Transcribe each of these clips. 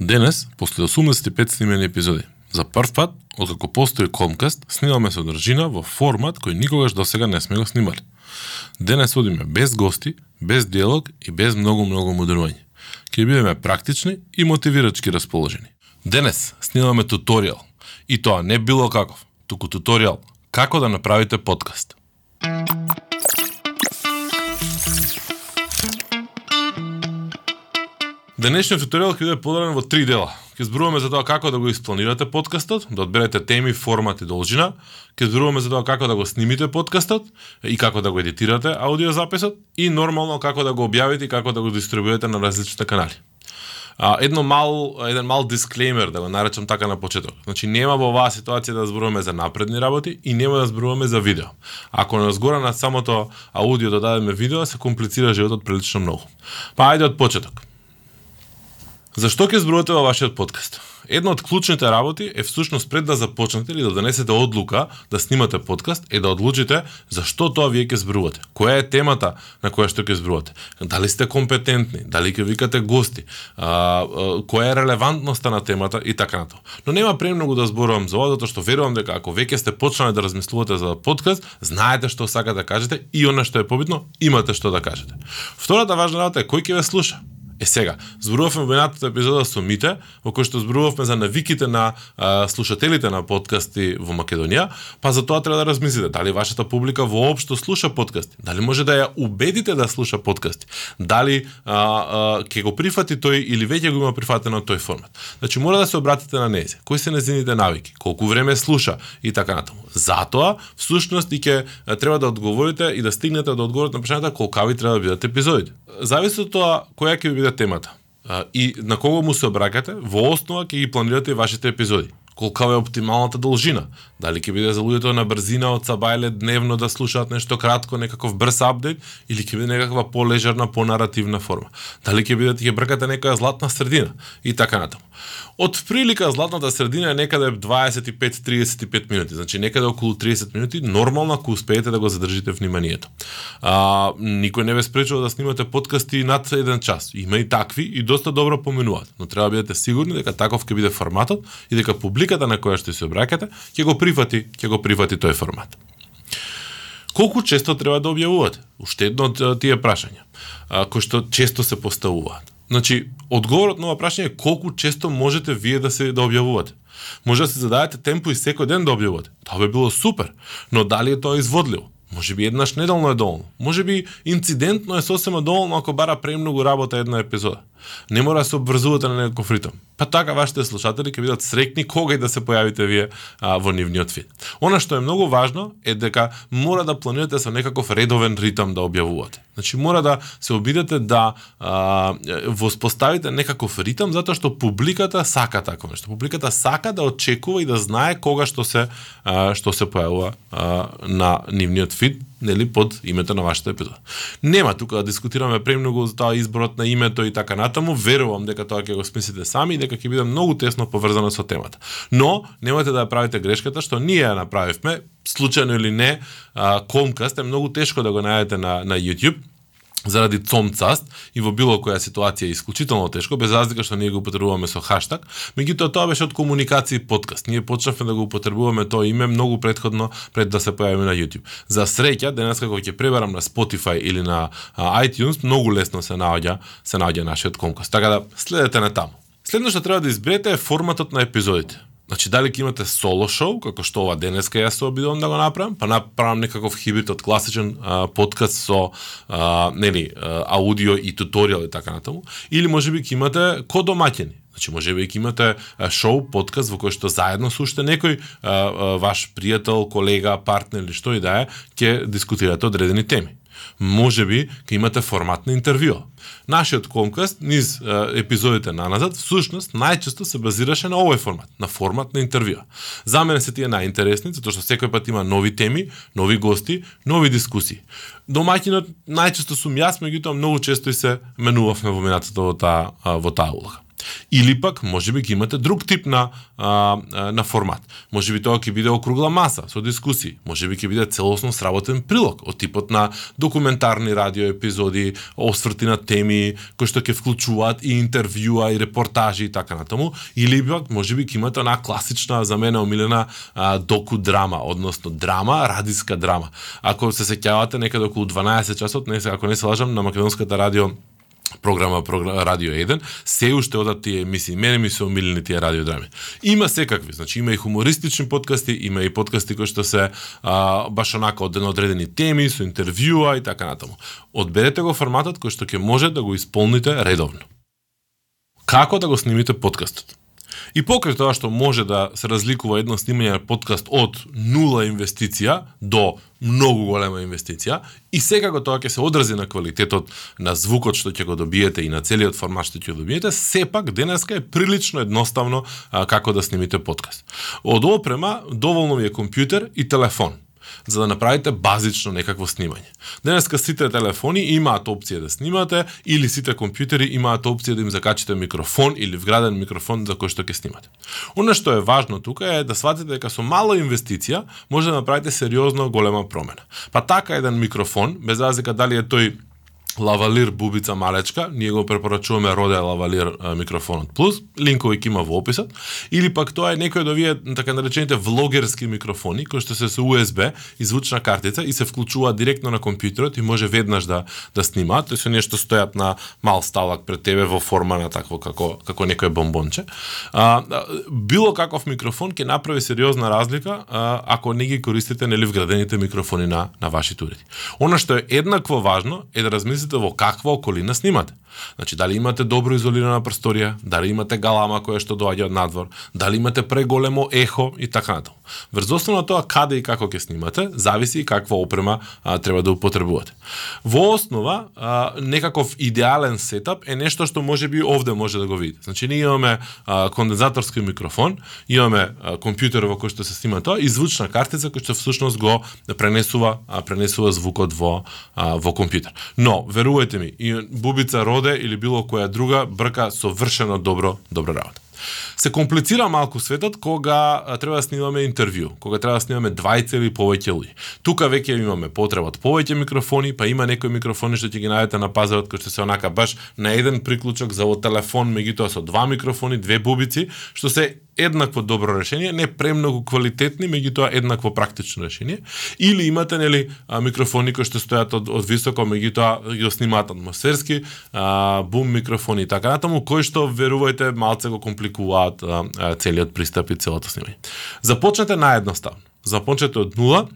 Денес, после 85 снимени епизоди, за прв пат, откако постои Комкаст, снимаме содржина во формат кој никогаш до сега не сме го снимали. Денес одиме без гости, без диалог и без многу-многу мудрување. Ке бидеме практични и мотивирачки расположени. Денес снимаме туторијал. И тоа не било каков, туку туторијал како да направите подкаст. Денешниот туторијал ќе биде поделен во три дела. Ќе зборуваме за тоа како да го испланирате подкастот, да одберете теми, формат и должина, ќе зборуваме за тоа како да го снимите подкастот и како да го едитирате аудиозаписот и нормално како да го објавите и како да го дистрибуирате на различните канали. А, едно мал, еден мал дисклеймер, да го наречам така на почеток. Значи, нема во оваа ситуација да зборуваме за напредни работи и нема да зборуваме за видео. Ако не згора на самото аудио додадеме видео, се комплицира животот прилично многу. Па ајде од почеток. Зашто ќе зборувате во вашиот подкаст? Една од клучните работи е всушност пред да започнете или да донесете одлука да снимате подкаст е да одлучите за што тоа вие ќе зборувате. Која е темата на која што ќе зборувате? Дали сте компетентни? Дали ќе викате гости? А, а, која е релевантноста на темата и така натаму. Но нема премногу да зборувам за ова затоа што верувам дека ако веќе сте почнале да размислувате за подкаст, знаете што сакате да кажете и она што е побитно, имате што да кажете. Втората важна работа е кој ќе ве слуша. Е сега, зборувавме во едната епизода со Мите, во кој што зборувавме за навиките на а, слушателите на подкасти во Македонија, па за тоа треба да размислите дали вашата публика воопшто слуша подкасти, дали може да ја убедите да слуша подкасти, дали а, а, ќе го прифати тој или веќе го има прифатено тој формат. Значи мора да се обратите на незе. Кои се незините навики, колку време слуша и така натаму. Затоа, всушност и ќе треба да одговорите и да стигнете да одговорот на прашањата колкави треба да бидат епизодите. Зависи од тоа која ќе биде темата. И на кого му се обраќате, во основа ќе ги планирате и вашите епизоди колкава е оптималната должина. Дали ќе биде за луѓето на брзина од сабајле дневно да слушаат нешто кратко, некаков брз апдейт, или ќе биде некаква полежерна, понаративна форма. Дали ќе биде ќе бркате некоја златна средина и така натаму. Од прилика златната средина е некаде 25-35 минути, значи некаде околу 30 минути, нормално ако успеете да го задржите вниманието. А, никој не ве спречува да снимате подкасти над еден час. Има и такви и доста добро поминуваат, но треба да бидете сигурни дека таков ќе биде форматот и дека публиката на која што се обраќате ќе го прифати, ќе го прифати тој формат. Колку често треба да објавувате? Уште едно од тие прашања, кои што често се поставуваат. Значи, одговорот на ова прашање е колку често можете вие да се да објавувате. Може да се зададете темпо и секој ден да објавувате. Тоа би било супер, но дали е тоа изводливо? Може би еднаш неделно е доволно. Може би инцидентно е сосема доволно ако бара премногу работа една епизода. Не мора да се обврзувате на некој ритм. Па така вашите слушатели ќе бидат срекни кога и да се појавите вие а, во нивниот фид. Она што е многу важно е дека мора да планирате со некаков редовен ритм да објавувате. Значи мора да се обидете да а, воспоставите некаков ритм затоа што публиката сака такво нешто. Публиката сака да очекува и да знае кога што се а, што се појавува а, на нивниот фид нели под името на вашата епизода. Нема тука да дискутираме премногу за тоа изборот на името и така натаму, верувам дека тоа ќе го смислите сами и дека ќе биде многу тесно поврзано со темата. Но немате да ја правите грешката што ние ја направивме, случајно или не, Комкаст е многу тешко да го најдете на на YouTube заради цомцаст и во било која ситуација е исклучително тешко, без разлика што ние го употребуваме со хаштаг, меѓутоа тоа беше од комуникација и подкаст. Ние почнавме да го употребуваме тоа име многу предходно пред да се појавиме на YouTube. За среќа, денес кога ќе пребарам на Spotify или на iTunes, многу лесно се наоѓа се наоѓа нашиот конкурс. Така да следете на таму. Следно што треба да изберете е форматот на епизодите. Значи, дали ќе имате соло шоу, како што ова денеска јас се обидувам да го направам, па направам некаков хибрид од класичен а, подкаст со а, нели, а, аудио и туториал и така натаму, или може би ќе имате ко домаќени. Значи, може би ќе имате шоу, подкаст во кој што заедно слушате некој а, а, ваш пријател, колега, партнер или што и да е, ќе дискутирате одредени теми може би ќе имате формат на интервју. Нашиот конкаст низ е, епизодите на назад, всушност најчесто се базираше на овој формат, на формат на интервју. За мене се тие најинтересни, затоа што секој пат има нови теми, нови гости, нови дискусии. Домаќинот најчесто сум јас, меѓутоа многу често и се менувавме во минатото во таа во таа улога. Или пак можеби ќе имате друг тип на а, на формат. Можеби тоа ќе биде округла маса со дискусии, можеби ќе биде целосно сработен прилог од типот на документарни радио епизоди, осврти на теми кои што ќе вклучуваат и интервјуа и репортажи и така натаму, или пак можеби ќе имате она класична за мене омилена а, доку драма, односно драма, радиска драма. Ако се сеќавате некаде околу 12 часот, не се ако не се лажам на македонската радио програма, програма Радио 1, се уште одат тие емисии. Мене ми се омилени тие радиодрами. Има секакви, значи има и хумористични подкасти, има и подкасти кои што се а, баш онака од одредени теми, со интервјуа и така натаму. Одберете го форматот кој што ќе може да го исполните редовно. Како да го снимите подкастот? И покрај тоа што може да се разликува едно снимање на подкаст од нула инвестиција до многу голема инвестиција и секако тоа ќе се одрази на квалитетот на звукот што ќе го добиете и на целиот формат што ќе го добиете, сепак денеска е прилично едноставно а, како да снимите подкаст. Од опрема доволно ви е компјутер и телефон за да направите базично некакво снимање. Денеска сите телефони имаат опција да снимате или сите компјутери имаат опција да им закачите микрофон или вграден микрофон за кој што ќе снимате. Она што е важно тука е да сватите дека со мала инвестиција може да направите сериозно голема промена. Па така еден микрофон, без разлика дали е тој лавалир бубица малечка, ние го препорачуваме Роде лавалир микрофонот плюс, линкови ќе има во описот, или пак тоа е некој од овие така наречените влогерски микрофони кои што се со USB и звучна картица и се вклучува директно на компјутерот и може веднаш да да снимаат, тој се нешто стојат на мал сталак пред тебе во форма на такво како како некое бомбонче. А, било каков микрофон ќе направи сериозна разлика а, ако не ги користите нели вградените микрофони на на вашите уреди. Она што е еднакво важно е да размислите зависите во каква околина снимате. Значи, дали имате добро изолирана просторија, дали имате галама која што доаѓа од надвор, дали имате преголемо ехо и така натаму. Врз основа тоа каде и како ќе снимате, зависи и каква опрема а, треба да употребувате. Во основа, а, некаков идеален сетап е нешто што може би овде може да го видите. Значи, ние имаме а, кондензаторски микрофон, имаме а, компјутер во кој што се снима тоа и звучна картица која што всушност го пренесува а, пренесува звукот во а, во компјутер. Но верувајте ми, и бубица роде или било која друга брка совршено добро добра работа. Се комплицира малку светот кога треба да снимаме интервју, кога треба да снимаме двајца или повеќе луѓе. Тука веќе имаме потреба од повеќе микрофони, па има некои микрофони што ќе ги најдете на пазарот кои што се онака баш на еден приклучок за во телефон, меѓутоа со два микрофони, две бубици, што се еднакво добро решение, не премногу квалитетни, меѓутоа еднакво практично решение, или имате нели микрофони кои што стојат од, од високо, меѓутоа ги снимаат атмосферски, а, бум микрофони и така натаму, кои што верувајте малце го компликуваат а, а, целиот пристап и целото снимање. Започнете наедноставно. Започнете од нула,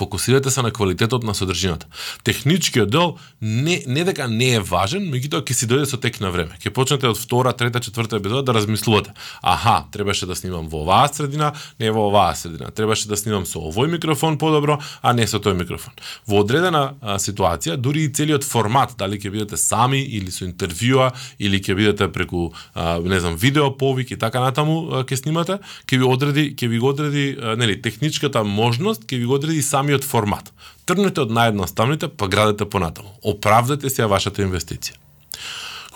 фокусирате се на квалитетот на содржината. Техничкиот дел не не дека не е важен, меѓутоа ќе си дојде со тек на време. Ќе почнете од втора, трета, четврта епизода да размислувате. Аха, требаше да снимам во оваа средина, не во оваа средина. Требаше да снимам со овој микрофон подобро, а не со тој микрофон. Во одредена а, ситуација, дури и целиот формат, дали ќе бидете сами или со интервјуа или ќе бидете преку а, не знам видео повик и така натаму ќе снимате, ќе ви одреди, ќе ви го одреди нели техничката можност, ќе ви го одреди сами самиот формат. Тргнете од наједноставните, па градете понатаму. Оправдате се вашата инвестиција.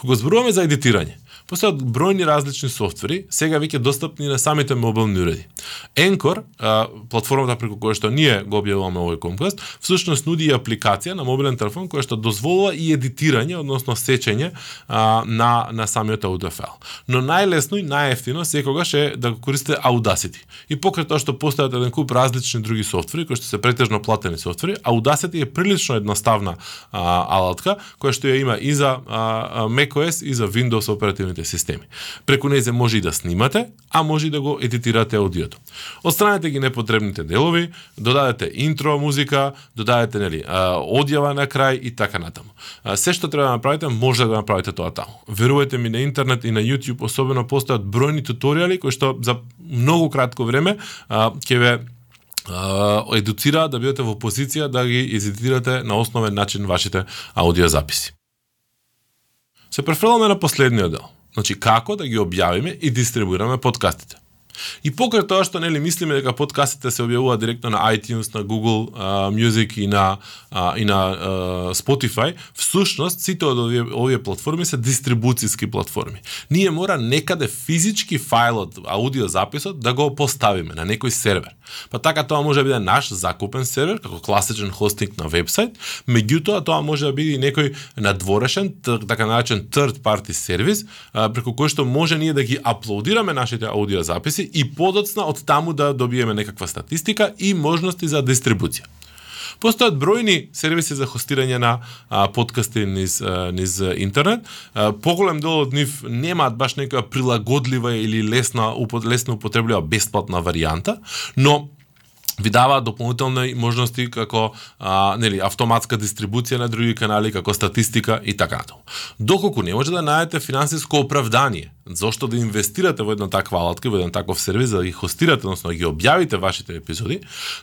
Кога зборуваме за едитирање, Постојат бројни различни софтвери, сега веќе достапни на самите мобилни уреди. Anchor, а, платформата преку која што ние го објавуваме овој конкурс, всушност нуди и апликација на мобилен телефон која што дозволува и едитирање, односно сечење а, на на самиот аудио файл. Но најлесно и најефтино секогаш е да го користите Audacity. И покрај тоа што постојат еден куп различни други софтвери кои што се претежно платени софтвери, Audacity е прилично едноставна а, алатка која што ја има и за а, macOS и за Windows оперативните оперативните системи. Преку нејзе може и да снимате, а може и да го едитирате аудиото. Отстранете ги непотребните делови, додадете интро музика, додадете нели одјава на крај и така натаму. Се што треба да направите, може да направите тоа таму. Верувате ми на интернет и на YouTube особено постојат бројни туторијали кои што за многу кратко време ќе ве едуцира да бидете во позиција да ги едитирате на основен начин вашите аудиозаписи. Се префрламе на последниот дел. Значи, како да ги објавиме и дистрибуираме подкастите. И покрај тоа што нели мислиме дека подкастите се објавуваат директно на iTunes, на Google uh, Music и на uh, и на uh, Spotify, всушност сите од овие, овие платформи се дистрибуциски платформи. Ние мора некаде физички фајлот, аудио записот да го поставиме на некој сервер. Па така тоа може да биде наш закупен сервер како класичен хостинг на вебсайт, меѓутоа тоа може да биде и некој надворешен, така наречен third party сервис, преку кој што може ние да ги аплодираме нашите аудио записи и подоцна од таму да добиеме некаква статистика и можности за дистрибуција. Постојат бројни сервиси за хостирање на а, подкасти низ, а, низ интернет. А, поголем дел од нив немаат баш некоја прилагодлива или лесна, лесно употреблива бесплатна варијанта, но ви дава дополнителни можности како а, нели автоматска дистрибуција на други канали, како статистика и така натаму. Доколку не може да најдете финансиско оправдание зошто да инвестирате во една таква алатка, во еден таков сервис, за да ги хостирате, односно да ги објавите вашите епизоди,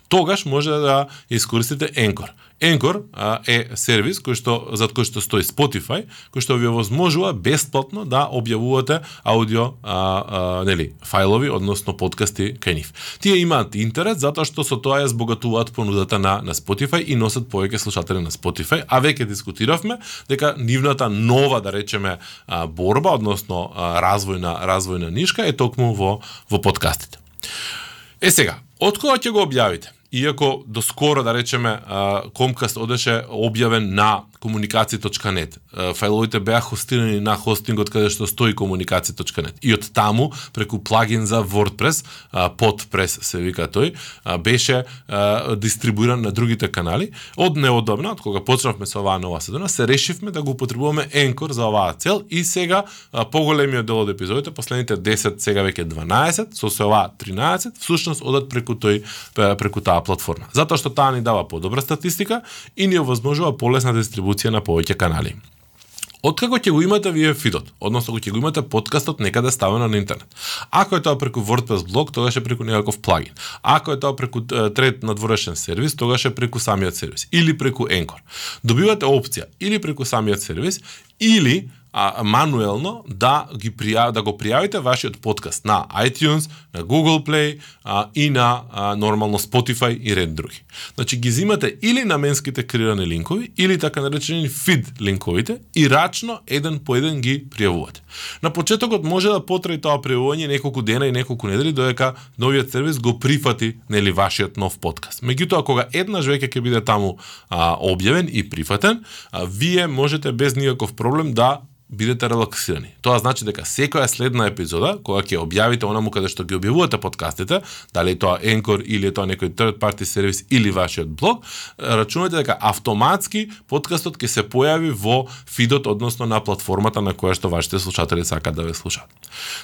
тогаш може да искористите енкор. Енкор а, е сервис кој што зад кој што стои Spotify, кој што ви овозможува бесплатно да објавувате аудио а, а, нели фајлови, односно подкасти кај нив. Тие имаат интерес затоа што со тоа ја збогатуваат понудата на на Spotify и носат повеќе слушатели на Spotify, а веќе дискутиравме дека нивната нова да речеме а, борба, односно а, развојна развојна нишка е токму во во подкастите. Е сега, од кога ќе го објавите? Иако до скоро, да речеме, Комкаст одеше објавен на комуникација.нет. Фајловите беа хостирани на хостингот каде што стои комуникација.нет. И од таму, преку плагин за WordPress, подпрес се вика тој, беше дистрибуиран на другите канали. Од неодобна, од кога почнавме со оваа нова сезона, се решивме да го употребуваме Anchor за оваа цел и сега поголемиот дел од епизодите, последните 10, сега веќе 12, со се оваа 13, всушност одат преку тој преку таа платформа. Затоа што таа ни дава подобра статистика и ни овозможува полесна дистрибуција дистрибуција на повеќе канали. Откако ќе го имате вие фидот, односно кога ќе го имате подкастот некаде ставено на интернет. Ако е тоа преку WordPress блог, тогаш е преку некаков плагин. Ако е тоа преку трет надворешен сервис, тогаш е преку самиот сервис или преку Anchor. Добивате опција или преку самиот сервис или а, мануелно да ги пријав, да го пријавите вашиот подкаст на iTunes, на Google Play а, и на а, нормално Spotify и ред други. Значи ги зимате или наменските креирани линкови или така наречени feed линковите и рачно еден по еден ги пријавувате. На почетокот може да потраи тоа пријавување неколку дена и неколку недели додека новиот сервис го прифати нели вашиот нов подкаст. Меѓутоа кога еднаш веќе ќе биде таму а, објавен и прифатен, а, вие можете без никаков проблем да бидете релаксирани. Тоа значи дека секоја следна епизода, кога ќе објавите онаму каде што ги објавувате подкастите, дали е тоа Anchor или е тоа некој third party сервис или вашиот блог, рачунате дека автоматски подкастот ќе се појави во фидот, односно на платформата на која што вашите слушатели сакаат да ве слушаат.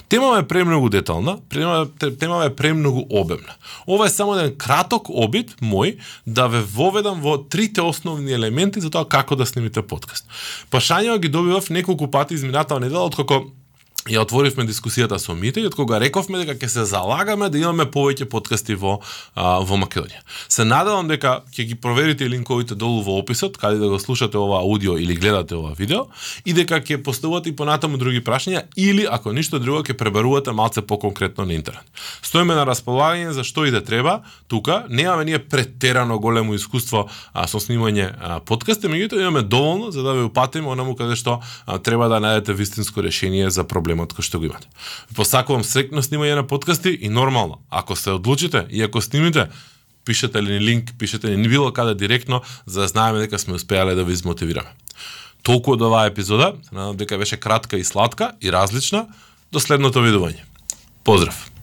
Темава е премногу детална, темава е премногу обемна. Ова е само еден краток обид мој да ве воведам во трите основни елементи за тоа како да снимите подкаст. Пашањето ги добивав неколку Partizam i Natalni delo, otkako ја отворивме дискусијата со Мите и од кога рековме дека ќе се залагаме да имаме повеќе подкасти во а, во Македонија. Се надевам дека ќе ги проверите линковите долу во описот каде да го слушате ова аудио или гледате ова видео и дека ќе поставувате и понатаму други прашања или ако ништо друго ќе пребарувате малце поконкретно на интернет. Стоиме на располагање за што и да треба. Тука немаме ние претерано големо искуство а, со снимање а, подкасти, меѓутоа имаме доволно за да ве упатиме онаму каде што а, треба да најдете вистинско решение за проблем проблемот кој што го имате. Посакувам срекно снимање на подкасти и нормално, ако се одлучите и ако снимите, пишете ли ни линк, пишете ни било каде директно, за да знаеме дека сме успеале да ви измотивираме. Толку од оваа епизода, се надам дека беше кратка и сладка и различна. До следното видување. Поздрав!